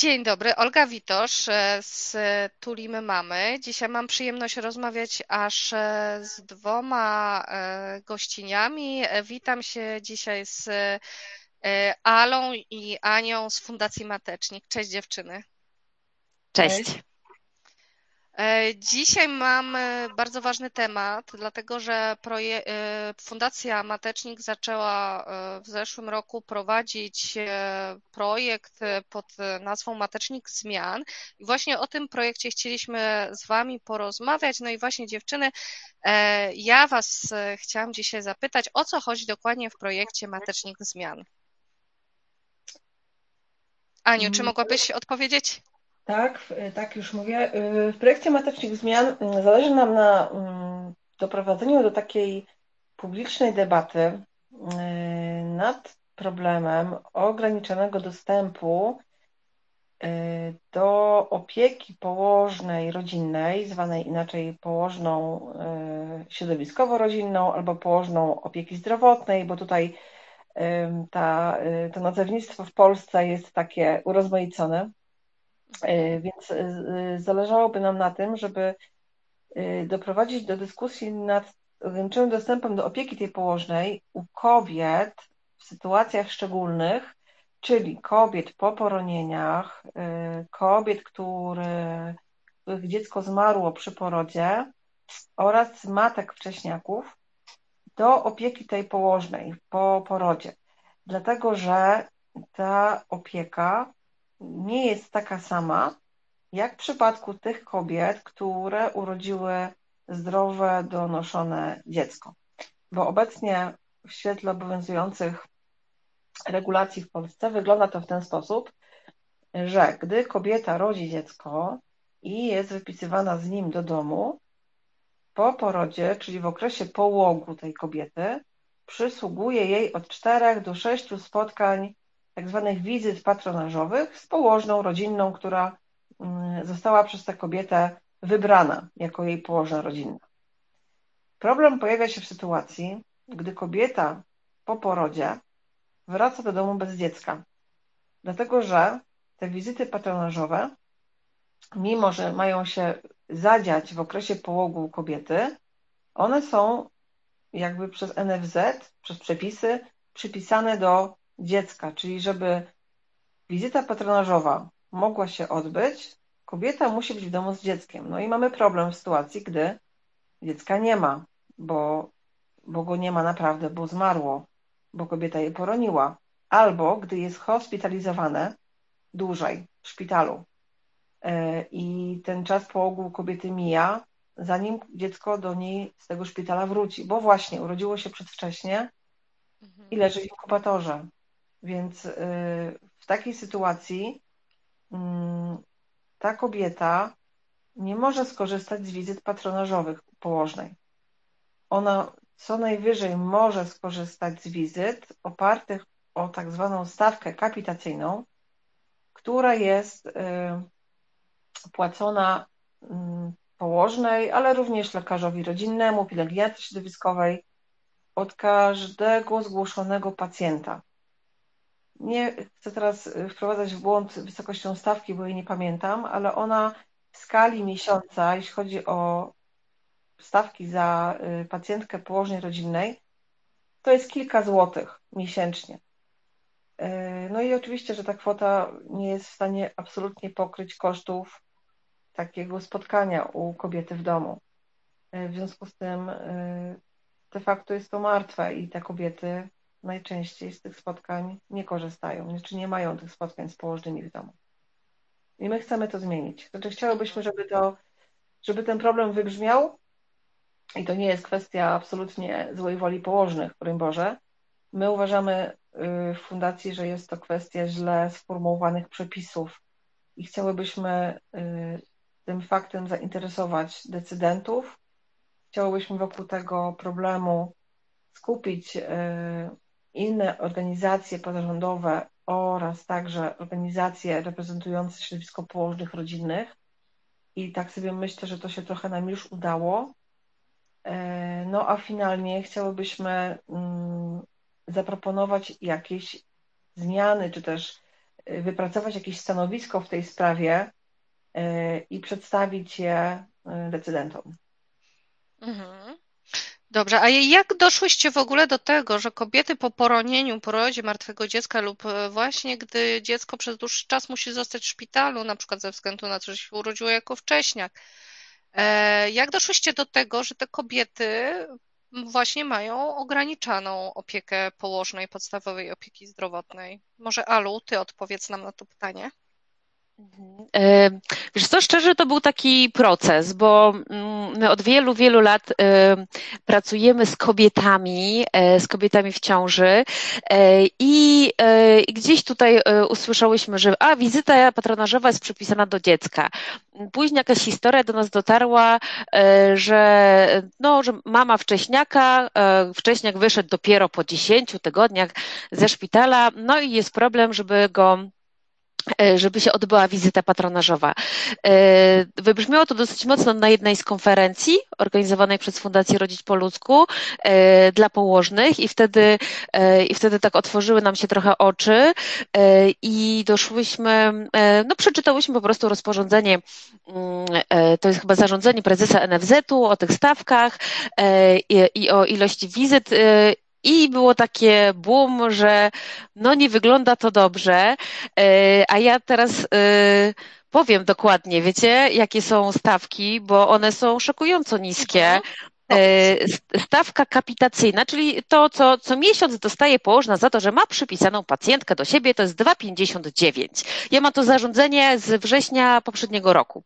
Dzień dobry, Olga Witosz e, z Tulimy Mamy. Dzisiaj mam przyjemność rozmawiać aż e, z dwoma e, gościniami. Witam się dzisiaj z Alą i Anią z Fundacji Matecznik. Cześć dziewczyny. Cześć. E, dzisiaj mam bardzo ważny temat, dlatego że e, Fundacja Matecznik zaczęła e, w zeszłym roku prowadzić projekt pod nazwą Matecznik Zmian. I właśnie o tym projekcie chcieliśmy z Wami porozmawiać. No i właśnie dziewczyny, ja Was chciałam dzisiaj zapytać, o co chodzi dokładnie w projekcie Matecznik Zmian. Aniu, czy mm. mogłabyś odpowiedzieć? Tak, tak już mówię. W projekcie Matecznik Zmian mm, zależy nam na mm, doprowadzeniu do takiej publicznej debaty mm, nad problemem ograniczonego dostępu do opieki położnej rodzinnej, zwanej inaczej położną środowiskowo-rodzinną albo położną opieki zdrowotnej, bo tutaj ta, to nazewnictwo w Polsce jest takie urozmaicone. E, więc e, zależałoby nam na tym, żeby e, doprowadzić do dyskusji nad ograniczonym dostępem do opieki tej położnej u kobiet w sytuacjach szczególnych, czyli kobiet po poronieniach, kobiet, które, których dziecko zmarło przy porodzie oraz matek wcześniaków do opieki tej położnej po porodzie. Dlatego, że ta opieka nie jest taka sama, jak w przypadku tych kobiet, które urodziły zdrowe, donoszone dziecko. Bo obecnie w świetle obowiązujących regulacji w Polsce wygląda to w ten sposób, że gdy kobieta rodzi dziecko i jest wypisywana z nim do domu, po porodzie, czyli w okresie połogu tej kobiety, przysługuje jej od 4 do 6 spotkań tak zwanych wizyt patronażowych z położną rodzinną, która mm, została przez tę kobietę wybrana jako jej położna rodzinna. Problem pojawia się w sytuacji, gdy kobieta po porodzie wraca do domu bez dziecka, dlatego że te wizyty patronażowe, mimo że mają się zadziać w okresie połogu kobiety, one są jakby przez NFZ, przez przepisy przypisane do dziecka, czyli żeby wizyta patronażowa mogła się odbyć, kobieta musi być w domu z dzieckiem. No i mamy problem w sytuacji, gdy dziecka nie ma, bo, bo go nie ma naprawdę, bo zmarło, bo kobieta je poroniła, albo gdy jest hospitalizowane dłużej w szpitalu e, i ten czas połogu kobiety mija, zanim dziecko do niej z tego szpitala wróci, bo właśnie urodziło się przedwcześnie i leży w inkubatorze. Więc y, w takiej sytuacji mm, ta kobieta nie może skorzystać z wizyt patronażowych położnej. Ona co najwyżej może skorzystać z wizyt opartych o tak zwaną stawkę kapitacyjną, która jest y, płacona mm, położnej, ale również lekarzowi rodzinnemu, pielęgniarce środowiskowej od każdego zgłoszonego pacjenta. Nie chcę teraz y, wprowadzać w błąd wysokością stawki, bo jej nie pamiętam, ale ona w skali miesiąca, jeśli chodzi o stawki za y, pacjentkę położnej rodzinnej, to jest kilka złotych miesięcznie. Y, no i oczywiście, że ta kwota nie jest w stanie absolutnie pokryć kosztów takiego spotkania u kobiety w domu. W związku z tym de facto jest to martwe i te kobiety najczęściej z tych spotkań nie korzystają, czy znaczy nie mają tych spotkań z położnymi w domu. I my chcemy to zmienić. Znaczy chciałybyśmy, żeby, to, żeby ten problem wybrzmiał i to nie jest kwestia absolutnie złej woli położnych, broń Boże. My uważamy y, w fundacji, że jest to kwestia źle sformułowanych przepisów i chciałybyśmy y, tym faktem zainteresować decydentów. Chciałybyśmy wokół tego problemu skupić y, inne organizacje pozarządowe oraz także organizacje reprezentujące środowisko położnych rodzinnych. I tak sobie myślę, że to się trochę nam już udało. E, no a finalnie chciałybyśmy mm, zaproponować jakieś zmiany, czy też wypracować jakieś stanowisko w tej sprawie i przedstawić je decydentom. Mhm. Dobrze, a jak doszłyście w ogóle do tego, że kobiety po poronieniu, porodzie martwego dziecka lub e, właśnie gdy dziecko przez dłuższy czas musi zostać w szpitalu, na przykład ze względu na to, że się urodziło jako wcześniak, e, jak doszłyście do tego, że te kobiety właśnie mają ograniczaną opiekę położnej, podstawowej opieki zdrowotnej? Może Alu, ty odpowiedz nam na to pytanie. E, wiesz co, szczerze to był taki proces, bo mm, my od wielu, wielu lat e, pracujemy z kobietami, e, z kobietami w ciąży i gdzieś tutaj usłyszałyśmy, że a wizyta patronażowa jest przypisana do dziecka. Później jakaś historia do nas dotarła, że, no, że mama wcześniaka, wcześniak wyszedł dopiero po 10 tygodniach ze szpitala, no i jest problem, żeby go E, żeby się odbyła wizyta patronażowa. E, wybrzmiało to dosyć mocno na jednej z konferencji organizowanej przez Fundację Rodzić po ludzku e, dla położnych i wtedy, i wtedy tak otworzyły nam się trochę oczy i doszłyśmy, no przeczytałyśmy po prostu rozporządzenie, mm, to jest chyba zarządzenie prezesa NFZ-u o tych stawkach i o ilości wizyt i było takie boom, że no nie wygląda to dobrze, e, a ja teraz e, powiem dokładnie, wiecie, jakie są stawki, bo one są szokująco niskie. E, stawka kapitacyjna, czyli to, co co miesiąc dostaje położna za to, że ma przypisaną pacjentkę do siebie, to jest 2,59. Ja mam to zarządzenie z września poprzedniego roku.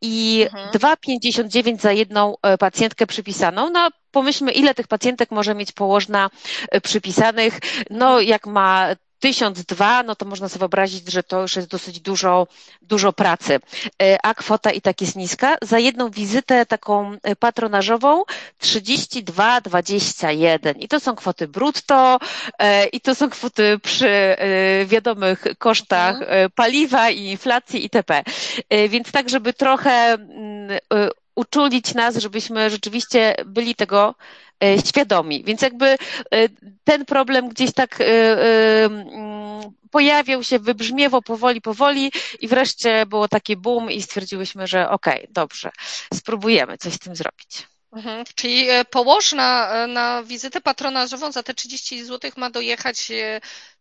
I mhm. 2,59 za jedną pacjentkę przypisaną. No, pomyślmy, ile tych pacjentek może mieć położna e, przypisanych. No, jak ma tysiąc dwa, no to można sobie wyobrazić, że to już jest dosyć dużo, dużo pracy. E, a kwota i tak jest niska. Za jedną wizytę taką e, patronażową 32,21. I to są kwoty brutto i to są kwoty przy wiadomych kosztach mhm. paliwa i inflacji itp. Więc tak, żeby trochę mm, uczulić nas, żebyśmy rzeczywiście byli tego e, świadomi. Więc jakby e, ten problem gdzieś tak e, pojawiał się, wybrzmiewał powoli, powoli i wreszcie było taki boom i stwierdziłyśmy, że okej, okay, dobrze, spróbujemy coś z tym zrobić. Mhm. Czyli położna na wizytę patronażową za te 30 zł ma dojechać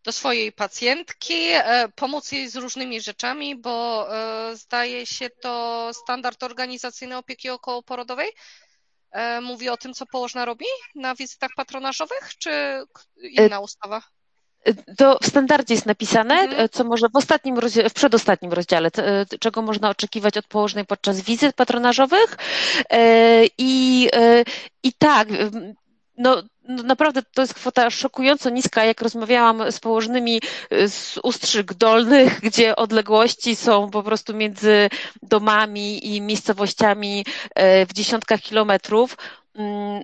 do swojej pacjentki, e, pomóc jej z różnymi rzeczami, bo e, zdaje się to standard organizacyjny opieki okołoporodowej. E, mówi o tym, co położna robi na wizytach patronażowych, czy inna ustawa? To w standardzie jest napisane, mhm. co może w ostatnim rozdziale, w przedostatnim rozdziale, czego można oczekiwać od położnej podczas wizyt patronażowych. I, i tak, no, no naprawdę to jest kwota szokująco niska. Jak rozmawiałam z położnymi z ustrzyk dolnych, gdzie odległości są po prostu między domami i miejscowościami w dziesiątkach kilometrów,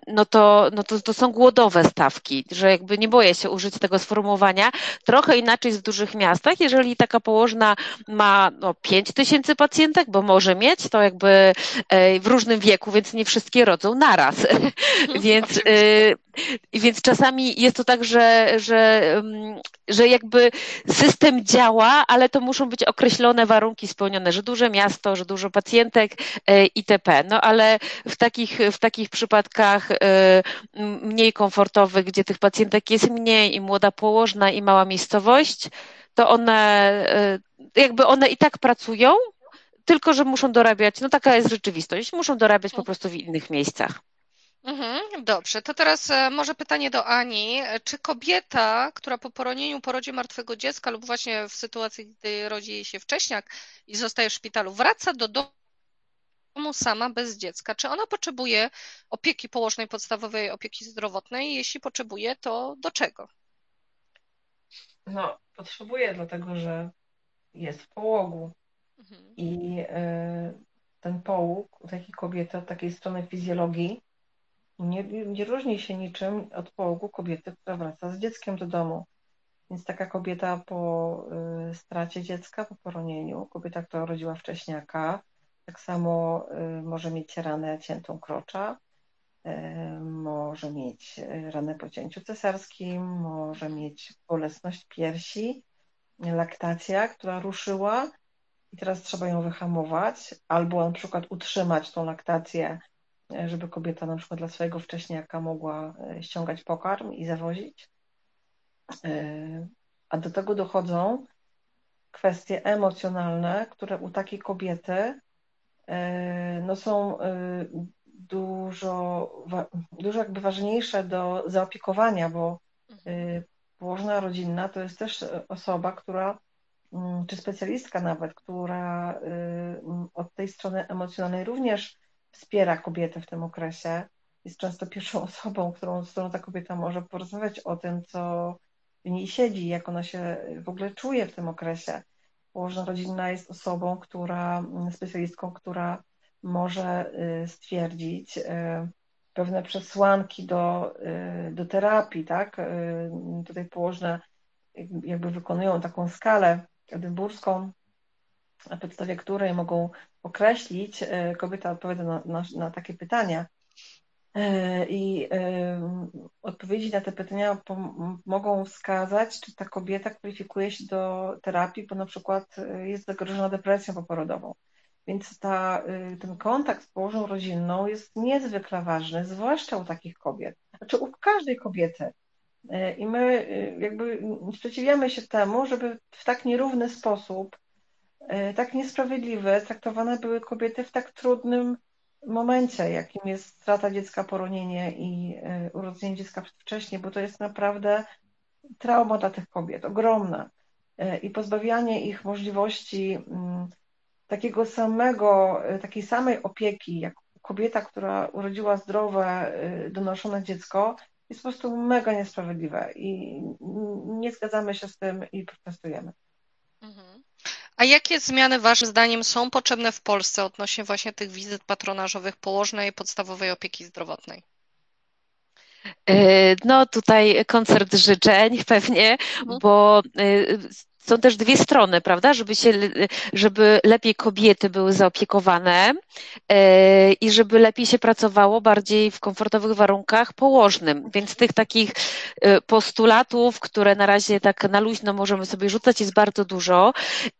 no to, no to, to są głodowe stawki, że jakby nie boję się użyć tego sformułowania. Trochę inaczej jest w dużych miastach. Jeżeli taka położna ma no, 5 tysięcy pacjentek, bo może mieć, to jakby e, w różnym wieku, więc nie wszystkie rodzą naraz. więc, e, więc czasami jest to tak, że, że, mm, że jakby system działa, ale to muszą być określone warunki spełnione, że duże miasto, że dużo pacjentek e, itp. No ale w takich, w takich przypadkach y, mniej komfortowych, gdzie tych pacjentek jest mniej i młoda położna i mała miejscowość, to one y, jakby one i tak pracują, tylko że muszą dorabiać, no taka jest rzeczywistość, muszą dorabiać po prostu w innych miejscach. Mhm, dobrze, to teraz e, może pytanie do Ani. Czy kobieta, która po poronieniu, porodzie martwego dziecka lub właśnie w sytuacji, gdy rodzi się wcześniak i zostaje w szpitalu, wraca do domu domu sama bez dziecka. Czy ona potrzebuje opieki położnej, podstawowej opieki zdrowotnej? Jeśli potrzebuje, to do czego? No, potrzebuje, dlatego że jest w połogu. Mhm. I y, ten połóg u takiej kobiety od takiej strony fizjologii nie, nie różni się niczym od połogu kobiety, która wraca z dzieckiem do domu. Więc taka kobieta po y, stracie dziecka, po poronieniu, kobieta, która urodziła wcześniaka, tak samo y, może mieć ranę ciętą krocza, y, może mieć ranę po cięciu cesarskim, może mieć bolesność piersi laktacja, która ruszyła i teraz trzeba ją wyhamować, albo na przykład utrzymać tą laktację, żeby kobieta na przykład dla swojego wcześniaka mogła ściągać pokarm i zawozić. A do tego dochodzą kwestie emocjonalne, które u takiej kobiety no, są dużo, dużo jakby ważniejsze do zaopiekowania, bo mhm. położna rodzinna to jest też osoba, która, mm, czy specjalistka nawet, która od tej strony emocjonalnej również wspiera kobietę w tym okresie. Jest często pierwszą osobą, którą, z którą ta kobieta może porozmawiać o tym, co w niej siedzi, jak ona się w ogóle czuje w tym okresie. Położna rodzinna jest osobą, która, mm, specjalistką, która może y, stwierdzić y, pewne przesłanki do, y, do terapii, tak? Tutaj położne jakby wykonują taką skalę edynburską, na podstawie której mogą określić, kobieta odpowiada na, na, na takie pytania, i odpowiedzi na te pytania mogą wskazać, czy ta kobieta kwalifikuje się do terapii, bo na przykład jest zagrożona depresją poporodową. Więc ta, ten kontakt z położną rodzinną jest niezwykle ważny, zwłaszcza u takich kobiet, znaczy u każdej kobiety. I my jakby sprzeciwiamy się temu, żeby w tak nierówny sposób, tak niesprawiedliwy traktowane były kobiety w tak trudnym momencie, jakim jest strata dziecka, poronienie i urodzenie dziecka wcześniej, bo to jest naprawdę trauma dla tych kobiet, ogromna. I pozbawianie ich możliwości mm, takiego samego, e, takiej samej opieki, jak kobieta, która urodziła zdrowe, e, donoszone dziecko, jest po prostu mega niesprawiedliwe i nie zgadzamy się z tym i protestujemy. A jakie zmiany Waszym zdaniem są potrzebne w Polsce odnośnie właśnie tych wizyt patronażowych położnej podstawowej opieki zdrowotnej? E, no tutaj koncert życzeń pewnie, mhm. bo są też dwie strony, prawda, żeby się, żeby lepiej kobiety były zaopiekowane e, i żeby lepiej się pracowało bardziej w komfortowych warunkach położnym. Więc tych takich e, postulatów, które na razie tak na luźno możemy sobie rzucać, jest bardzo dużo.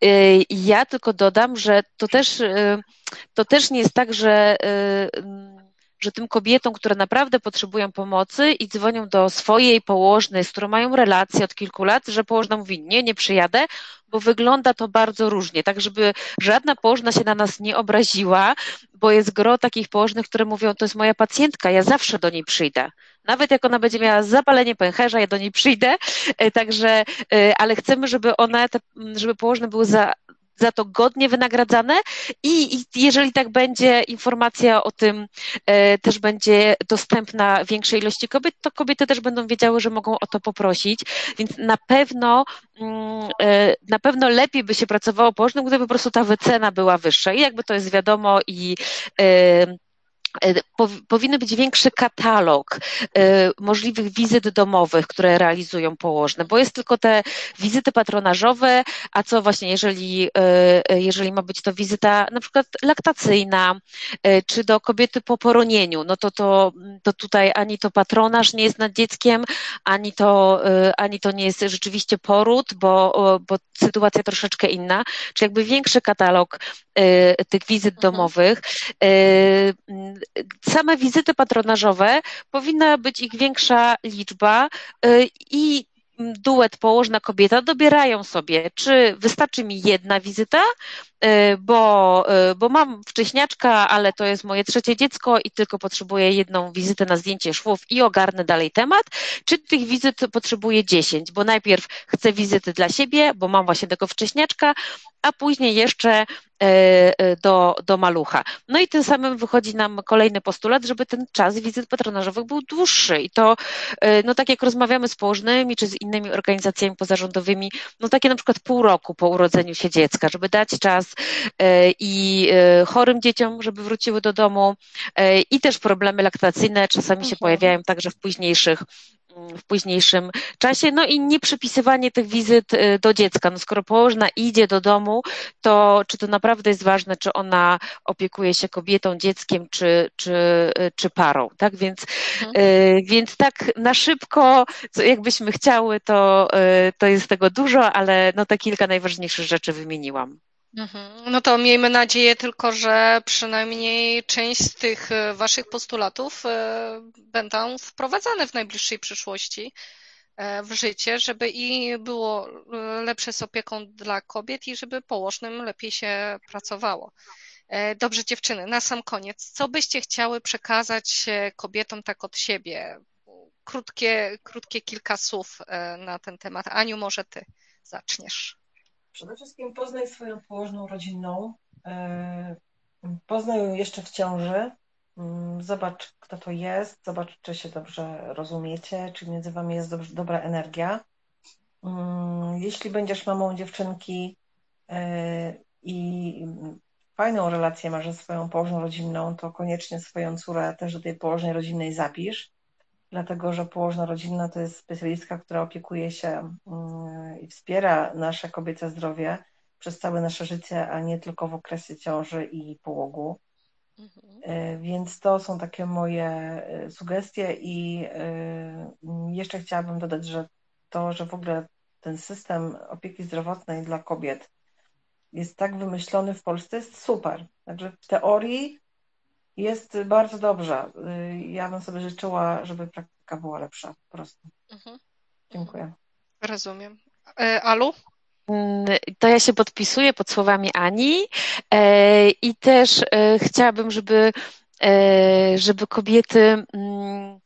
E, ja tylko dodam, że to też, to też nie jest tak, że że tym kobietom, które naprawdę potrzebują pomocy i dzwonią do swojej położnej, z którą mają relację od kilku lat, że położna mówi nie, nie przyjadę, bo wygląda to bardzo różnie, tak żeby żadna położna się na nas nie obraziła, bo jest gro takich położnych, które mówią, to jest moja pacjentka, ja zawsze do niej przyjdę. Nawet jak ona będzie miała zapalenie pęcherza, ja do niej przyjdę, e, także, e, ale chcemy, żeby one, żeby położne były za, za to godnie wynagradzane. I, i jeżeli tak będzie, informacja o tym e, też będzie dostępna większej ilości kobiet, to kobiety też będą wiedziały, że mogą o to poprosić, więc na pewno mm, e, na pewno lepiej by się pracowało położnym, gdyby po prostu ta wycena była wyższa. I jakby to jest wiadomo i e, powinny być większy katalog e, możliwych wizyt domowych, które realizują położne, bo jest tylko te wizyty patronażowe, a co właśnie, jeżeli, e, jeżeli ma być to wizyta na przykład laktacyjna, czy do kobiety po poronieniu, no to, to, to tutaj ani to patronaż nie jest nad dzieckiem, ani to, ani to nie jest rzeczywiście poród, bo, bo sytuacja troszeczkę inna, czy jakby większy katalog tych wizyt mhm. domowych same wizyty patronażowe powinna być ich większa liczba y, i duet położna kobieta dobierają sobie, czy wystarczy mi jedna wizyta, y, bo, y, bo mam wcześniaczka, ale to jest moje trzecie dziecko i tylko potrzebuję jedną wizytę na zdjęcie szwów i ogarnę dalej temat, czy tych wizyt potrzebuję dziesięć, bo najpierw chcę wizyty dla siebie, bo mam właśnie tego wcześniaczka, a później jeszcze do, do malucha. No i tym samym wychodzi nam kolejny postulat, żeby ten czas wizyt patronażowych był dłuższy i to, e, no tak jak rozmawiamy z położnymi czy z innymi organizacjami pozarządowymi, no takie na przykład pół roku po urodzeniu się dziecka, żeby dać czas i chorym dzieciom, żeby wróciły do domu i też problemy laktacyjne czasami się mhm. pojawiają także w późniejszych w późniejszym czasie. No i nie przypisywanie tych wizyt y, do dziecka. No skoro położna idzie do domu, to czy to naprawdę jest ważne, czy ona opiekuje się kobietą, dzieckiem, czy, czy, y, czy parą, tak? Więc, mhm. Y, więc tak na szybko, jakbyśmy chciały, to, to jest tego dużo, ale no te kilka najważniejszych rzeczy wymieniłam. Mhm. No to miejmy nadzieję tylko, że przynajmniej część z tych e, Waszych postulatów e, będą wprowadzane w najbliższej przyszłości e, w życie, żeby i było lepsze z opieką dla kobiet i żeby położnym lepiej się pracowało. Dobrze, dziewczyny, na sam koniec, co byście chciały przekazać kobietom tak od siebie? Krótkie, krótkie kilka słów na ten temat. Aniu, może ty zaczniesz. Przede wszystkim poznaj swoją położną rodzinną. E, poznaj ją jeszcze w ciąży. Mm, zobacz, kto to jest. Zobacz, czy się dobrze rozumiecie, czy między wami jest dobrze, dobra energia. Mm, jeśli będziesz mamą dziewczynki e, i fajną relację masz ze swoją położną rodzinną, to koniecznie swoją córę też do tej położnej rodzinnej zapisz dlatego że położna rodzinna to jest specjalistka, która opiekuje się mm, i wspiera nasze kobiece zdrowie przez całe nasze życie, a nie tylko w okresie ciąży i połogu. Mhm. E, więc to są takie moje e, sugestie i e, jeszcze chciałabym dodać, że to, że w ogóle ten system opieki zdrowotnej dla kobiet jest tak wymyślony w Polsce, jest super. Także w teorii jest bardzo dobrze. Y, ja bym sobie życzyła, żeby praktyka była lepsza po prostu. Mhm. Dziękuję. Rozumiem. E, Alu? Mm, to ja się podpisuję pod słowami Ani e, i też e, chciałabym, żeby, żeby kobiety mm,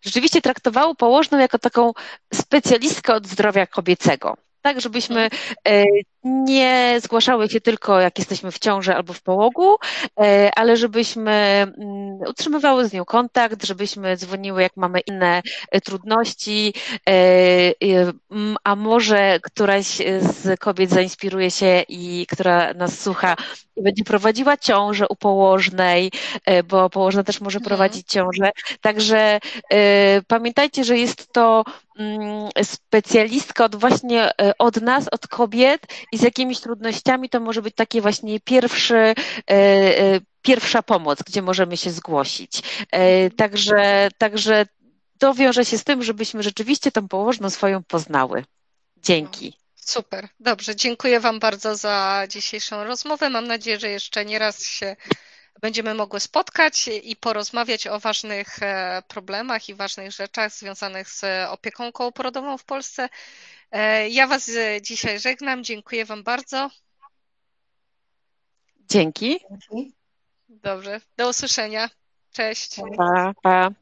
rzeczywiście traktowały położną jako taką specjalistkę od zdrowia kobiecego tak, żebyśmy e, nie zgłaszały się tylko jak jesteśmy w ciąży albo w połogu, e, ale żebyśmy mm, utrzymywały z nią kontakt, żebyśmy dzwoniły jak mamy inne e, trudności, a może któraś z kobiet zainspiruje się i która nas słucha i będzie prowadziła ciążę u położnej, bo położna też może mhm. prowadzić ciążę. Także pamiętajcie, że jest to mm, specjalistka od właśnie od nas, od kobiet i z jakimiś trudnościami, to może być takie właśnie pierwszy, e, e, pierwsza pomoc, gdzie możemy się zgłosić. E, także, także to wiąże się z tym, żebyśmy rzeczywiście tą położną swoją poznały. Dzięki. Super, dobrze. Dziękuję Wam bardzo za dzisiejszą rozmowę. Mam nadzieję, że jeszcze nie raz się będziemy mogły spotkać i porozmawiać o ważnych problemach i ważnych rzeczach związanych z opieką kołoporodową w Polsce. E, ja Was e, dzisiaj żegnam. Dziękuję Wam bardzo. Dzięki. Dobrze. Do usłyszenia. Cześć. Pa, pa.